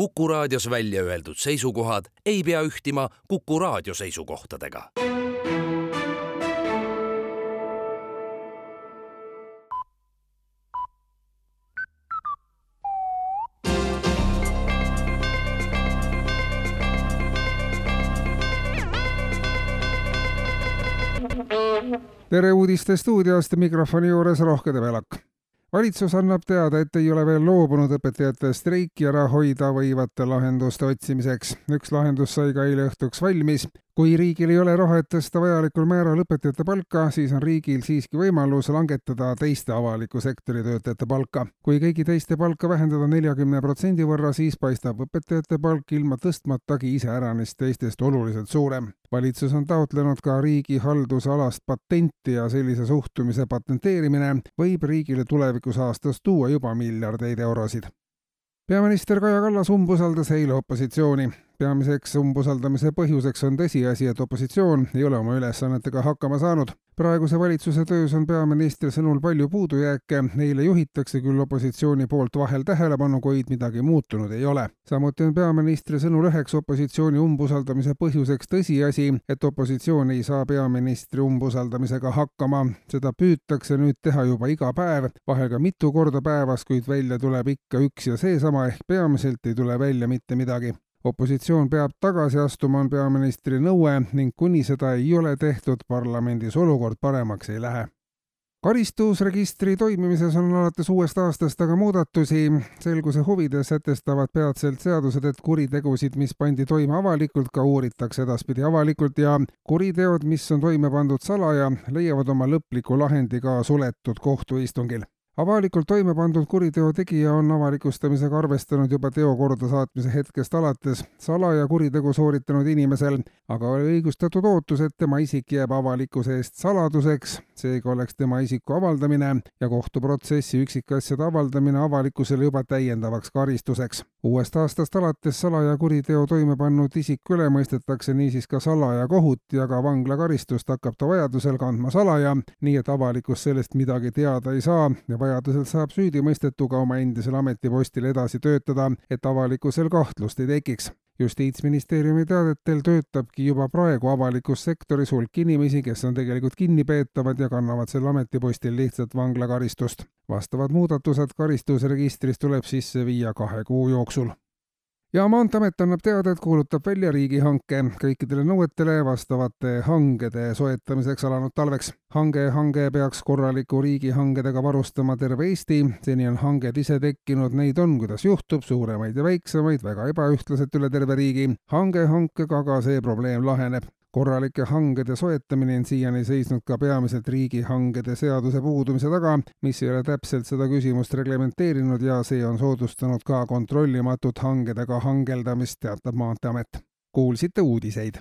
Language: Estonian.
Kuku raadios välja öeldud seisukohad ei pea ühtima Kuku raadio seisukohtadega. tere uudiste stuudiost, mikrofoni juures Rohke Debelak valitsus annab teada, et ei ole veel loobunud õpetajate streiki ära hoida võivate lahenduste otsimiseks. üks lahendus sai ka eile õhtuks valmis. Kui riigil ei ole raha, et tõsta vajalikul määral õpetajate palka, siis on riigil siiski võimalus langetada teiste avaliku sektori töötajate palka. kui kõigi teiste palka vähendada neljakümne protsendi võrra, siis paistab õpetajate palk ilma tõstmatagi iseäranis teistest oluliselt suurem valitsus on taotlenud ka riigihaldusalast patenti ja sellise suhtumise patenteerimine võib riigile tulevikus aastas tuua juba miljardeid eurosid. Peaminister Kaja Kallas umbusaldas eile opositsiooni peamiseks umbusaldamise põhjuseks on tõsiasi, et opositsioon ei ole oma ülesannetega hakkama saanud. Praeguse valitsuse töös on peaministri sõnul palju puudujääke, neile juhitakse küll opositsiooni poolt vahel tähelepanu, kuid midagi muutunud ei ole. samuti on peaministri sõnul üheks opositsiooni umbusaldamise põhjuseks tõsiasi, et opositsioon ei saa peaministri umbusaldamisega hakkama. seda püütakse nüüd teha juba iga päev, vahel ka mitu korda päevas, kuid välja tuleb ikka üks ja seesama ehk peamiselt ei tule välja mitte midagi opositsioon peab tagasi astuma, on peaministri nõue ning kuni seda ei ole tehtud, parlamendis olukord paremaks ei lähe. karistusregistri toimimises on alates uuest aastast aga muudatusi. selguse huvides sätestavad peatselt seadused, et kuritegusid, mis pandi toime avalikult, ka uuritakse edaspidi avalikult ja kuriteod, mis on toime pandud salaja, leiavad oma lõpliku lahendi ka suletud kohtuistungil avalikult toime pandud kuriteo tegija on avalikustamisega arvestanud juba teo kordasaatmise hetkest alates. salaja kuritegu sooritanud inimesel aga oli õigustatud ootus, et tema isik jääb avalikkuse eest saladuseks, seega oleks tema isiku avaldamine ja kohtuprotsessi üksikasjade avaldamine avalikkusele juba täiendavaks karistuseks. uuest aastast alates salaja kuriteo toime pannud isik üle mõistetakse niisiis ka salaja kohut ja ka vanglakaristust hakkab ta vajadusel kandma salaja, nii et avalikkus sellest midagi teada ei saa ja vajadusel saab süüdimõistetu ka oma endisel ametipostil edasi töötada, et avalikkusel kahtlust ei tekiks justiitsministeeriumi teadetel töötabki juba praegu avalikus sektoris hulk inimesi, kes on tegelikult kinnipeetavad ja kannavad sel ametipostil lihtsalt vanglakaristust. vastavad muudatused karistusregistris tuleb sisse viia kahe kuu jooksul ja Maanteeamet annab teada, et kuulutab välja riigihanke kõikidele nõuetele vastavate hangede soetamiseks alanud talveks. hange, hange peaks korraliku riigihangedega varustama terve Eesti, seni on hanged ise tekkinud, neid on, kuidas juhtub, suuremaid ja väiksemaid, väga ebaühtlaselt üle terve riigi. hange hankega aga see probleem laheneb korralike hangede soetamine on siiani seisnud ka peamiselt riigihangede seaduse puudumise taga, mis ei ole täpselt seda küsimust reglementeerinud ja see on soodustanud ka kontrollimatut hangedega hangeldamist, teatab Maanteeamet. kuulsite uudiseid.